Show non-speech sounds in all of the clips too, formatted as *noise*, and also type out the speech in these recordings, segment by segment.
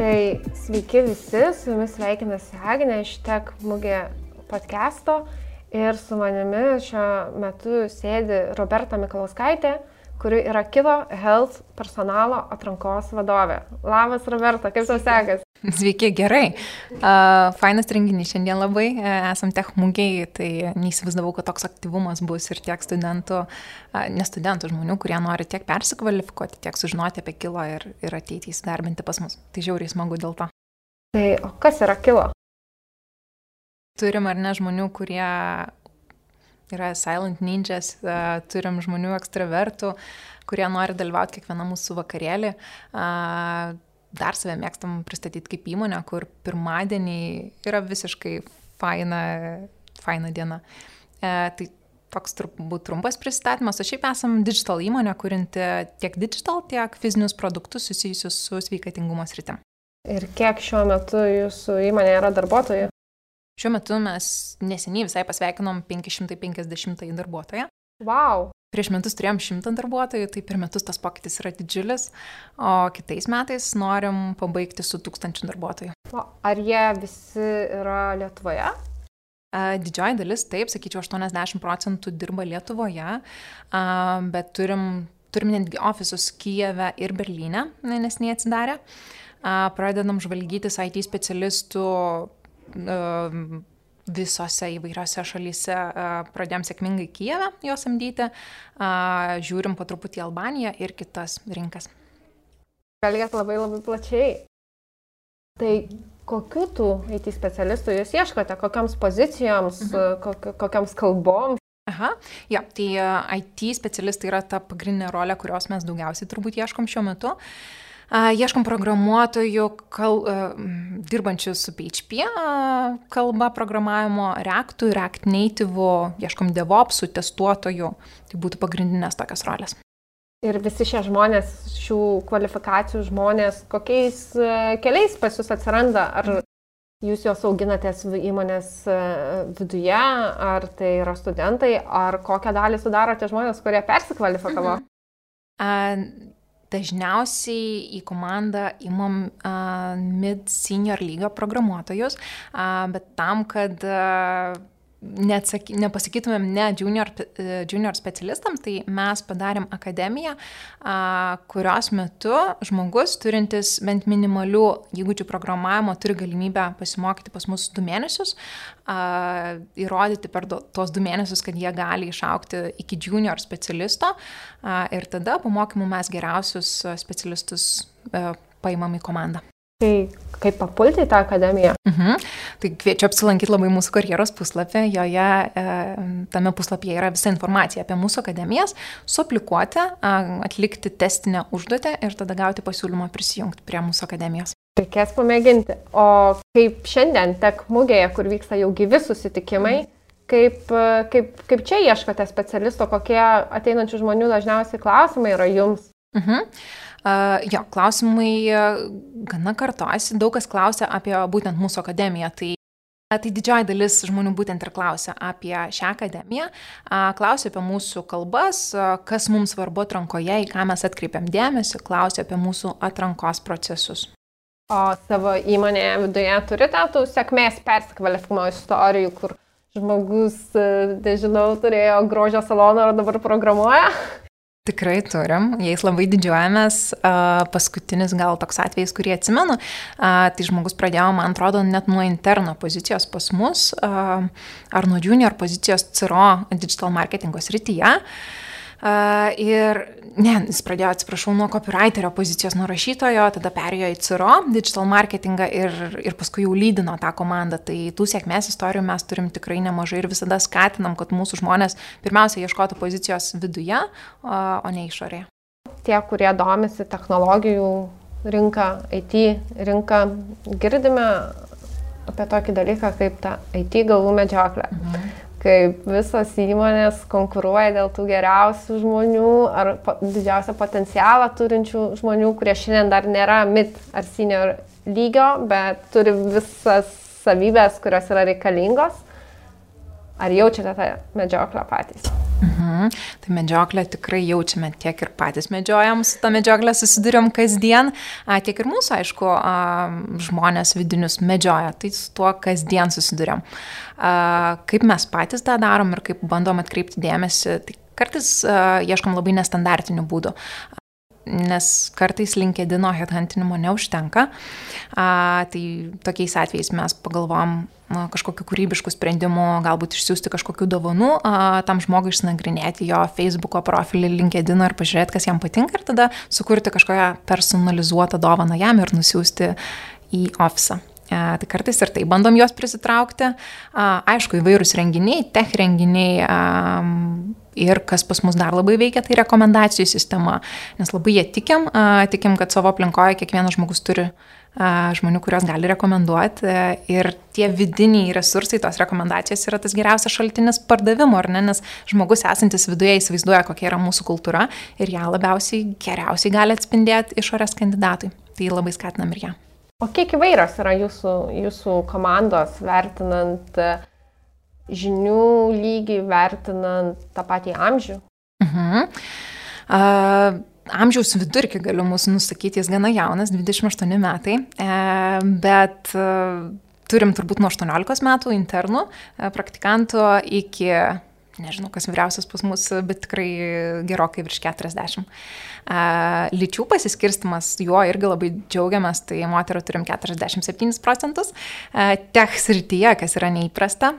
Tai sveiki visi, su jumis sveikinasi Agnė iš Tek Mugė podcast'o ir su manimi šiuo metu sėdi Roberta Mikalauskaitė, kuri yra Kilo Health personalo atrankos vadovė. Labas, Roberta, kaip tau sekas? *laughs* Sveiki, gerai. Uh, fainas renginys šiandien labai, esam tech mugiai, tai neįsivaizdavau, kad toks aktyvumas bus ir tiek studentų, uh, ne studentų žmonių, kurie nori tiek persikvalifikuoti, tiek sužinoti apie kilo ir, ir ateiti įsidarbinti pas mus. Tai žiauriai smagu dėl to. Tai o kas yra kilo? Turim ar ne žmonių, kurie yra silent ninjas, uh, turim žmonių ekstravertų, kurie nori dalyvauti kiekvieną mūsų vakarėlį. Uh, dar save mėgstam pristatyti kaip įmonę, kur pirmadienį yra visiškai faina, faina diena. E, tai toks turbūt trumpas pristatymas, o šiaip esam digital įmonė, kurinti tiek digital, tiek fizinius produktus susijusius su sveikatingumo sritim. Ir kiek šiuo metu jūsų įmonė yra darbuotojų? Šiuo metu mes neseniai visai pasveikinom 550 darbuotoją. Wow. Prieš metus turėjom šimtą darbuotojų, tai per metus tas pokytis yra didžiulis, o kitais metais norim pabaigti su tūkstančiu darbuotojų. O ar jie visi yra Lietuvoje? Didžioji dalis, taip, sakyčiau, 80 procentų dirba Lietuvoje, bet turim, turim netgi ofisus Kijeve ir Berlyne, nes neatsidarė. Pradedam žvalgytis IT specialistų visose įvairiose šalyse pradėjom sėkmingai Kijevą juos samdyti, žiūrim po truputį Albaniją ir kitas rinkas. Kalbėt labai labai plačiai. Tai kokiu tų IT specialistų jūs ieškote, kokiams pozicijoms, mhm. kok, kokiams kalboms? Aha, ja, tai IT specialistai yra ta pagrindinė rolė, kurios mes daugiausiai turbūt ieškom šiuo metu. Uh, Ieškom programuotojų, kal, dirbančių su PHP kalba programavimo, Reactų, React Native, ieškom DevOpsų, testuotojų. Tai būtų pagrindinės tokios rolės. Ir visi šie žmonės, šių kvalifikacijų žmonės, kokiais keliais pas jūs atsiranda? Ar jūs juos auginatės įmonės viduje, ar tai yra studentai, ar kokią dalį sudaro tie žmonės, kurie persikvalifikavo? Mhm. Dažniausiai į komandą imam uh, mid-senior lygio programuotojus, uh, bet tam, kad uh, neatsaky, nepasakytumėm ne junior, junior specialistam, tai mes padarėm akademiją, kurios metu žmogus turintis bent minimalių įgūdžių programavimo turi galimybę pasimokyti pas mus du mėnesius, įrodyti per tos du mėnesius, kad jie gali išaukti iki junior specialisto ir tada po mokymų mes geriausius specialistus e, paimam į komandą. Tai kaip papulti į tą akademiją? Mhm. Tai kviečiu apsilankyti labai mūsų karjeros puslapį, joje e, tame puslapyje yra visa informacija apie mūsų akademijas, suaplikuoti, atlikti testinę užduotę ir tada gauti pasiūlymą prisijungti prie mūsų akademijos. Reikės pamėginti. O kaip šiandien tek mugėje, kur vyksta jau gyvi susitikimai, kaip, kaip, kaip čia ieškote specialisto, kokie ateinančių žmonių dažniausiai klausimai yra jums? Mhm. Uh, jo, klausimai gana kartojasi, daug kas klausia apie būtent mūsų akademiją. Tai, tai didžioji dalis žmonių būtent ir klausia apie šią akademiją, uh, klausia apie mūsų kalbas, uh, kas mums svarbu atrankoje, į ką mes atkreipiam dėmesį, klausia apie mūsų atrankos procesus. O savo įmonėje viduje turite tų sėkmės persikvalifikavimo istorijų, kur žmogus, nežinau, turėjo grožio saloną, o dabar programuoja? Tikrai turim, jais labai didžiuojamės. Paskutinis gal toks atvejis, kurį atsimenu, tai žmogus pradėjo, man atrodo, net nuo interno pozicijos pas mus, ar nuo junior pozicijos CRO digital marketingo srityje. Uh, ir, ne, jis pradėjo, atsiprašau, nuo copywriterio pozicijos, nuo rašytojo, tada perėjo į CIRO, digital marketingą ir, ir paskui jau lydino tą komandą. Tai tų sėkmės istorijų mes turim tikrai nemažai ir visada skatinam, kad mūsų žmonės pirmiausia ieškotų pozicijos viduje, o, ne išorėje. Tie, kurie domisi technologijų rinką, IT rinką, girdime apie tokį dalyką kaip ta IT galvų medžioklė. Mhm kaip visos įmonės konkuruoja dėl tų geriausių žmonių ar po, didžiausią potencialą turinčių žmonių, kurie šiandien dar nėra mid ar senior lygio, bet turi visas savybės, kurios yra reikalingos. Ar jaučiate tą medžioklę patys? Mhm. Tai medžioklę tikrai jaučiame tiek ir patys medžiojam, su tą medžioklę susidurėm kasdien, tiek ir mūsų, aišku, žmonės vidinius medžioja, tai su tuo kasdien susidurėm. Kaip mes patys tą darom ir kaip bandom atkreipti dėmesį, tai kartais ieškom labai nestandartinių būdų nes kartais linkedino headhuntinimo neužtenka. A, tai tokiais atvejais mes pagalvom kažkokiu kūrybišku sprendimu, galbūt išsiųsti kažkokiu dovanu, tam žmogui išnagrinėti jo Facebook'o profilį, LinkedIn ir pažiūrėti, kas jam patinka ir tada sukurti kažkokią personalizuotą dovaną jam ir nusiųsti į ofisą. E, tai kartais ir tai bandom juos prisitraukti. Aišku, įvairūs renginiai, tech renginiai ir kas pas mus dar labai veikia, tai rekomendacijų sistema. Nes labai jie tikim, a, tikim, kad savo aplinkoje kiekvienas žmogus turi žmonių, kuriuos gali rekomenduoti. Ir tie vidiniai resursai, tos rekomendacijos yra tas geriausias šaltinis pardavimo, ar ne? Nes žmogus esantis viduje įsivaizduoja, kokia yra mūsų kultūra ir ją labiausiai geriausiai gali atspindėti išorės kandidatui. Tai labai skatinam ir ją. O kiek įvairios yra jūsų, jūsų komandos vertinant žinių lygį, vertinant tą patį amžių? Mhm. Uh, amžiaus vidurkį galiu mūsų nusakyti, jis gana jaunas, 28 metai, e, bet e, turim turbūt nuo 18 metų internų e, praktikantų iki, nežinau, kas vyriausias pas mus, bet tikrai gerokai virš 40. Lyčių pasiskirstimas, juo irgi labai džiaugiamės, tai moterų turim 47 procentus, tech srityje, kas yra neįprasta,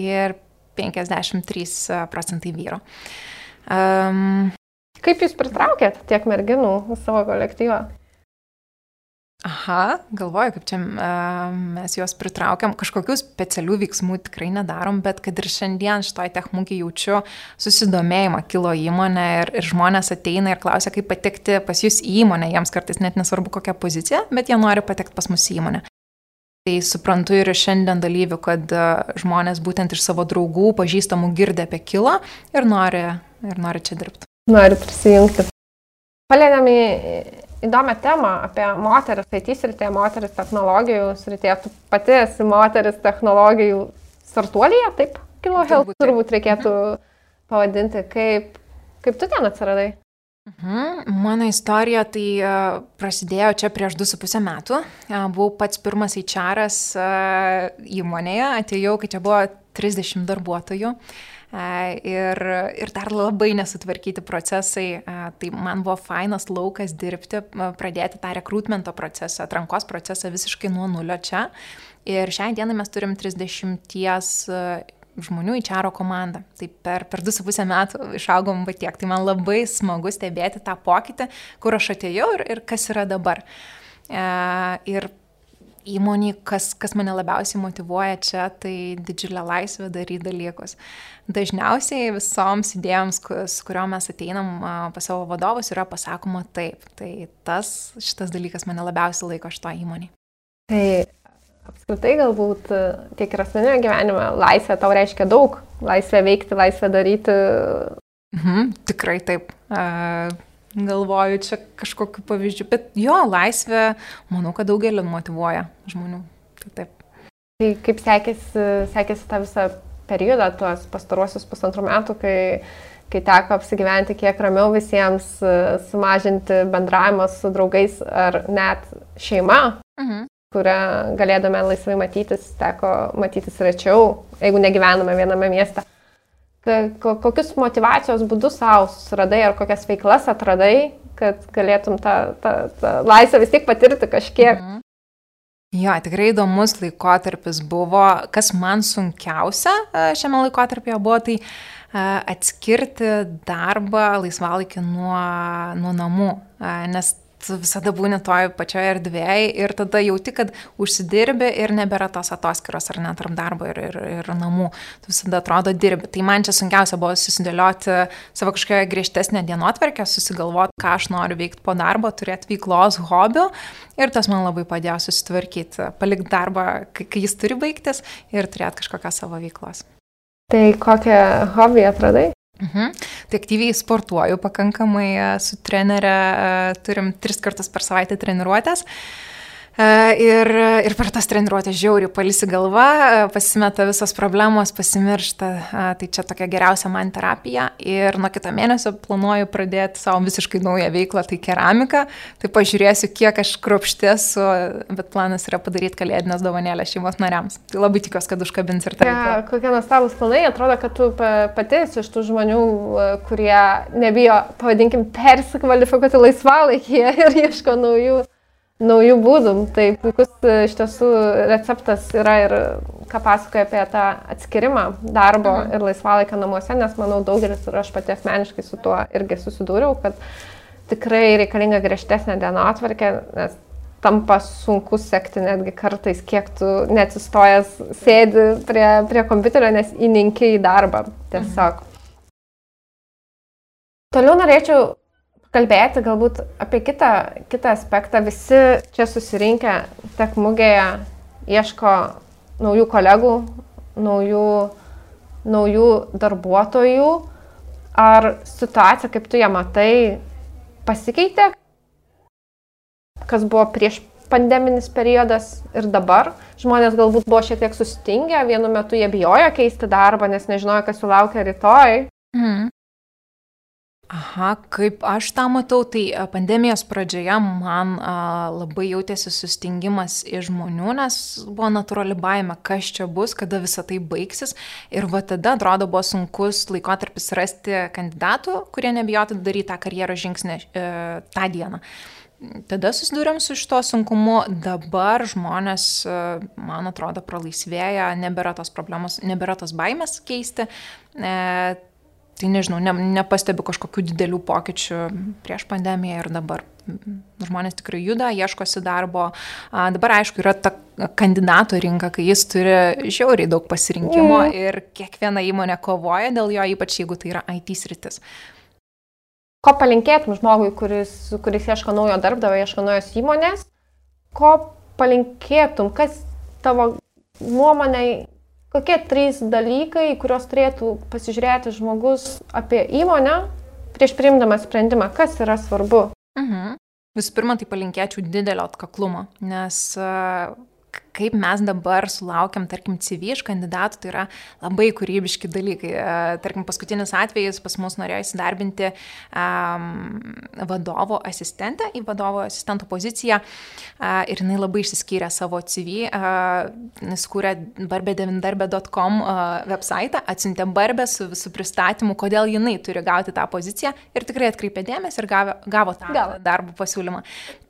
ir 53 procentai vyro. Um, Kaip jūs pritraukėt tiek merginų savo kolektyvą? Aha, galvoju, kaip čia uh, mes juos pritraukiam. Kažkokių specialių veiksmų tikrai nedarom, bet kad ir šiandien šitoj techmūkiai jaučiu susidomėjimą kilo įmonė ir, ir žmonės ateina ir klausia, kaip patekti pas jūs į įmonę. Jiems kartais net nesvarbu kokią poziciją, bet jie nori patekti pas mus į įmonę. Tai suprantu ir šiandien dalyvių, kad žmonės būtent iš savo draugų, pažįstamų girdė apie kilą ir nori, ir nori čia dirbti nori prisijungti. Palėdėm į įdomią temą apie moteris IT srityje, moteris technologijų srityje. Tu pati esi moteris technologijų startuolyje, taip? Kilo Health turbūt, turbūt reikėtų pavadinti. Kaip, kaip tu ten atsiradai? Mhm. Mano istorija tai uh, prasidėjo čia prieš 2,5 metų. Uh, buvau pats pirmas HR-as uh, įmonėje, atėjau, kai čia buvo 30 darbuotojų. Ir, ir dar labai nesutvarkyti procesai. Tai man buvo fainas laukas dirbti, pradėti tą rekrutmento procesą, atrankos procesą visiškai nuo nulio čia. Ir šią dieną mes turim 30 žmonių į Čiaro komandą. Tai per, per 2,5 metų išaugom va tiek. Tai man labai smagu stebėti tą pokytį, kur aš atėjau ir, ir kas yra dabar. E, ir įmonį, kas, kas mane labiausiai motivuoja čia, tai didžiulė laisvė daryti dalykus. Dažniausiai visoms idėjoms, su kuriuo mes ateinam pas savo vadovus, yra pasakoma taip. Tai tas, šitas dalykas mane labiausiai laiko šito įmonį. Tai apskritai galbūt tiek ir asmeninio gyvenime laisvė tau reiškia daug. Laisvė veikti, laisvė daryti. Mhm, tikrai taip. Uh, galvoju čia kažkokiu pavyzdžiu, bet jo, laisvė, manau, kad daugelį motivuoja žmonių. Tai taip. Tai kaip sekėsi, sekėsi tą visą periodą, tuos pastaruosius pusantrų metų, kai, kai teko apsigyventi kiek ramiau visiems, sumažinti bendravimą su draugais ar net šeima, mhm. Kurią galėdame laisvai matytis, teko matytis rečiau, jeigu negyvename viename mieste kokius motivacijos būdus savo susiradai ar kokias veiklas atradai, kad galėtum tą, tą, tą laisvę vis tiek patirti kažkiek. Mhm. Jo, tikrai įdomus laikotarpis buvo. Kas man sunkiausia e, šiame laikotarpyje buvo, tai e, atskirti darbą laisvalaikį nuo, nuo namų. E, nes tu visada būni toj pačioje erdvėje ir tada jauti, kad užsidirbi ir nebėra tos atoskiros ar net tarp darbo ir, ir, ir namų. Tu visada atrodo dirbi. Tai man čia sunkiausia buvo susidėlioti savo kažkokią griežtesnę dienotvarkę, susigalvoti, ką aš noriu veikti po darbo, turėti veiklos, hobių ir tas man labai padėjo susitvarkyti, palikti darbą, kai, jis turi baigtis ir turėti kažkokią savo veiklos. Tai kokią hobį atradai? Mhm. Tai aktyviai sportuoju pakankamai e, su trenere, e, turim tris kartus per savaitę treniruotės. E, ir, ir per tas treniruotės žiauriai palisi galva, e, pasimeta visos problemos, pasimiršta. E, tai čia tokia geriausia man terapija. Ir nuo kito mėnesio planuoju pradėti savo visiškai naują veiklą, tai keramika. Tai pažiūrėsiu, kiek aš kruopštėsiu, bet planas yra padaryti kalėdinės dovanėlės šeimos nariams. Tai labai tikiuosi, kad užkabins ir tai. Ja, kokie nuostabus planai, atrodo, kad tu pati esi iš tų žmonių, kurie nebijo, pavadinkim, persikvalifikuoti laisvalaikį *laughs* ir ieško naujų naujų būdų. Tai puikus e, iš tiesų receptas yra ir ką pasakoja apie tą atskirimą darbo mhm. ir laisvalaikio namuose, nes manau daugelis ir aš pati asmeniškai su tuo irgi susidūriau, kad tikrai reikalinga griežtesnė dienotvarkė, nes tampa sunku sekti netgi kartais, kiek tu neatsistojęs sėdi prie, prie kompiuterio, nes įninkiai į darbą tiesiog. Mhm. Toliau norėčiau kalbėti galbūt apie kitą, kitą aspektą. Visi čia susirinkę tek mugėje ieško naujų kolegų, naujų, naujų darbuotojų. Ar situacija, kaip tu ją matai, pasikeitė, kas buvo prieš pandeminis periodas ir dabar. Žmonės galbūt buvo šiek tiek sustingę, vienu metu jie bijojo keisti darbą, nes nežinojo, kas jų laukia rytoj. Mm. Aha, kaip aš tą matau, tai pandemijos pradžioje man a, labai jautėsi sustingimas iš žmonių, nes buvo natūrali baime, kas čia bus, kada visa tai baigsis. Ir va tada, atrodo, buvo sunkus laikotarpis rasti kandidatų, kurie nebijotų daryti tą karjeros žingsnį e, tą dieną. Tada susidūrėm su šito sunkumu, dabar žmonės, man atrodo, pralaisvėja, nebėra tos problemos, nebėra tos baimės keisti. E, tai nežinau, ne, nepastebiu kažkokių didelių pokyčių prieš pandemiją ir dabar. Žmonės tikrai juda, ieškosi darbo. A, dabar, aišku, yra ta kandidato rinka, kai jis turi žiauriai daug pasirinkimo mm. ir kiekviena įmonė kovoja dėl jo, ypač jeigu tai yra IT sritis. Ko palinkėtum žmogui, kuris, kuris ieško naujo darbdavio, ieško naujos įmonės? Ko palinkėtum, kas tavo nuomonė kokie trys dalykai, kuriuos turėtų pasižiūrėti žmogus apie įmonę prieš priimdamas sprendimą, kas yra svarbu? Mhm. Visų pirma, tai palinkėčiau didelio atkaklumo, nes kaip mes dabar sulaukiam, tarkim, CV iš kandidatų, tai yra labai kūrybiški dalykai. E, tarkim, paskutinis atvejis pas mus norėjo įsidarbinti um, vadovo asistentę į vadovo asistento poziciją uh, ir jinai labai išsiskyrė savo CV, uh, jis kūrė barbedevindarbė.com uh, website, atsiuntė barbę su visų pristatymu, kodėl jinai turi gauti tą poziciją ir tikrai atkreipė dėmesį ir gavo, gavo tą Gal. darbo pasiūlymą.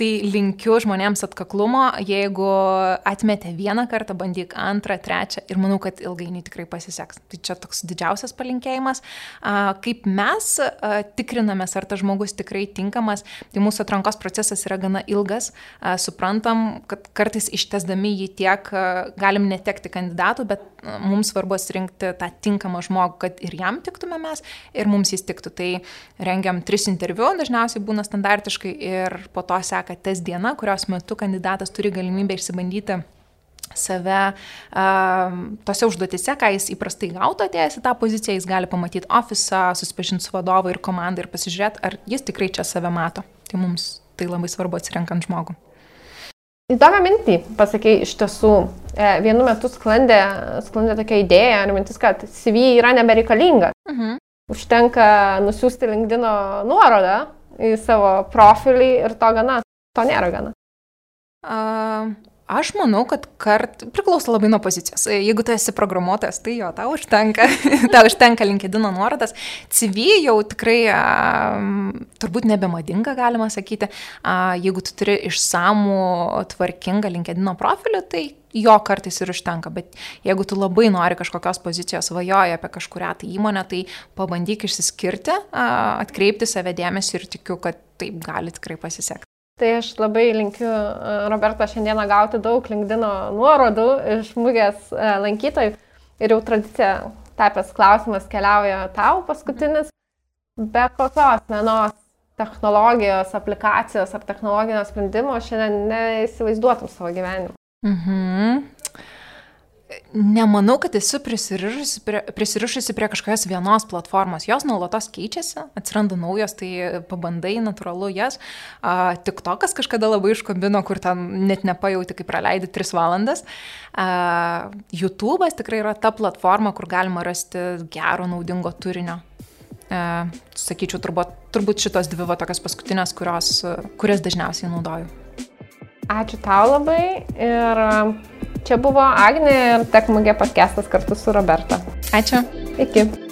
Tai linkiu žmonėms atkaklumo, jeigu atmė atmetė vieną kartą, bandyk antrą, trečią ir manau, kad ilgainiui tikrai pasiseks. Tai čia toks didžiausias palinkėjimas. Kaip mes tikrinamės, ar tas žmogus tikrai tinkamas, tai mūsų atrankos procesas yra gana ilgas. Suprantam, kad kartais ištesdami jį tiek galim netekti kandidatų, bet mums svarbu atsirinkti tą tinkamą žmogų, kad ir jam tiktume mes, ir mums jis tiktų. Tai rengiam tris interviu, dažniausiai būna standartiškai ir po to seka tes diena, kurios metu kandidatas turi galimybę išsibandyti save uh, tose užduotise, ką jis įprastai gautų atėjęs į tą poziciją, jis gali pamatyti ofisą, susipažinti su vadovu ir komanda ir pasižiūrėti, ar jis tikrai čia save mato. Tai mums tai labai svarbu atsirenkant žmogų. Įdomią mintį, pasakai, iš tiesų, e, vienu metu sklandė, sklandė tokia idėja ir mintis, kad CV yra nebereikalinga. Mhm. Užtenka nusiųsti LinkedIn nuorodą į savo profilį ir to gana. To nėra gana. Uh, Aš manau, kad kart priklauso labai nuo pozicijos. Jeigu tu esi programuotojas, tai jo, tau užtenka, *laughs* tau užtenka LinkedIn nuorodas. CV jau tikrai a, turbūt nebemadinga, galima sakyti. A, jeigu tu turi išsamų, tvarkingą LinkedIn profilį, tai jo kartais ir užtenka, bet jeigu tu labai nori kažkokios pozicijos, vajoji apie kažkuria tai įmonę, tai pabandyk išsiskirti, atkreipti save dėmesį ir tikiu, kad taip gali tikrai pasisekti. Tai aš labai linkiu e, Roberto šiandieną gauti daug LinkedIn nuorodų iš mugės e, lankytojų. Ir jau tradicija tapęs klausimas keliauja tau paskutinis. Be kokios vienos technologijos, aplikacijos ar technologinio sprendimo šiandien neįsivaizduotum savo gyvenimo. Mhm. Nemanau, kad esu prisirišusi prie, prisirišusi prie kažkokios vienos platformos. Jos nuolatos keičiasi, atsiranda naujos, tai pabandai natūralu jas. Uh, Tik tokas kažkada labai iškabino, kur ten net nepajauti, kai praleidi 3 valandas. Uh, YouTube'as tikrai yra ta platforma, kur galima rasti gero, naudingo turinio. Uh, sakyčiau, turbūt, turbūt šitos dvi va tokios paskutinės, kurios, kurias dažniausiai naudoju. Ačiū tau labai ir Čia buvo Agnė ir Tekmugė podcastas kartu su Roberta. Ačiū. Iki.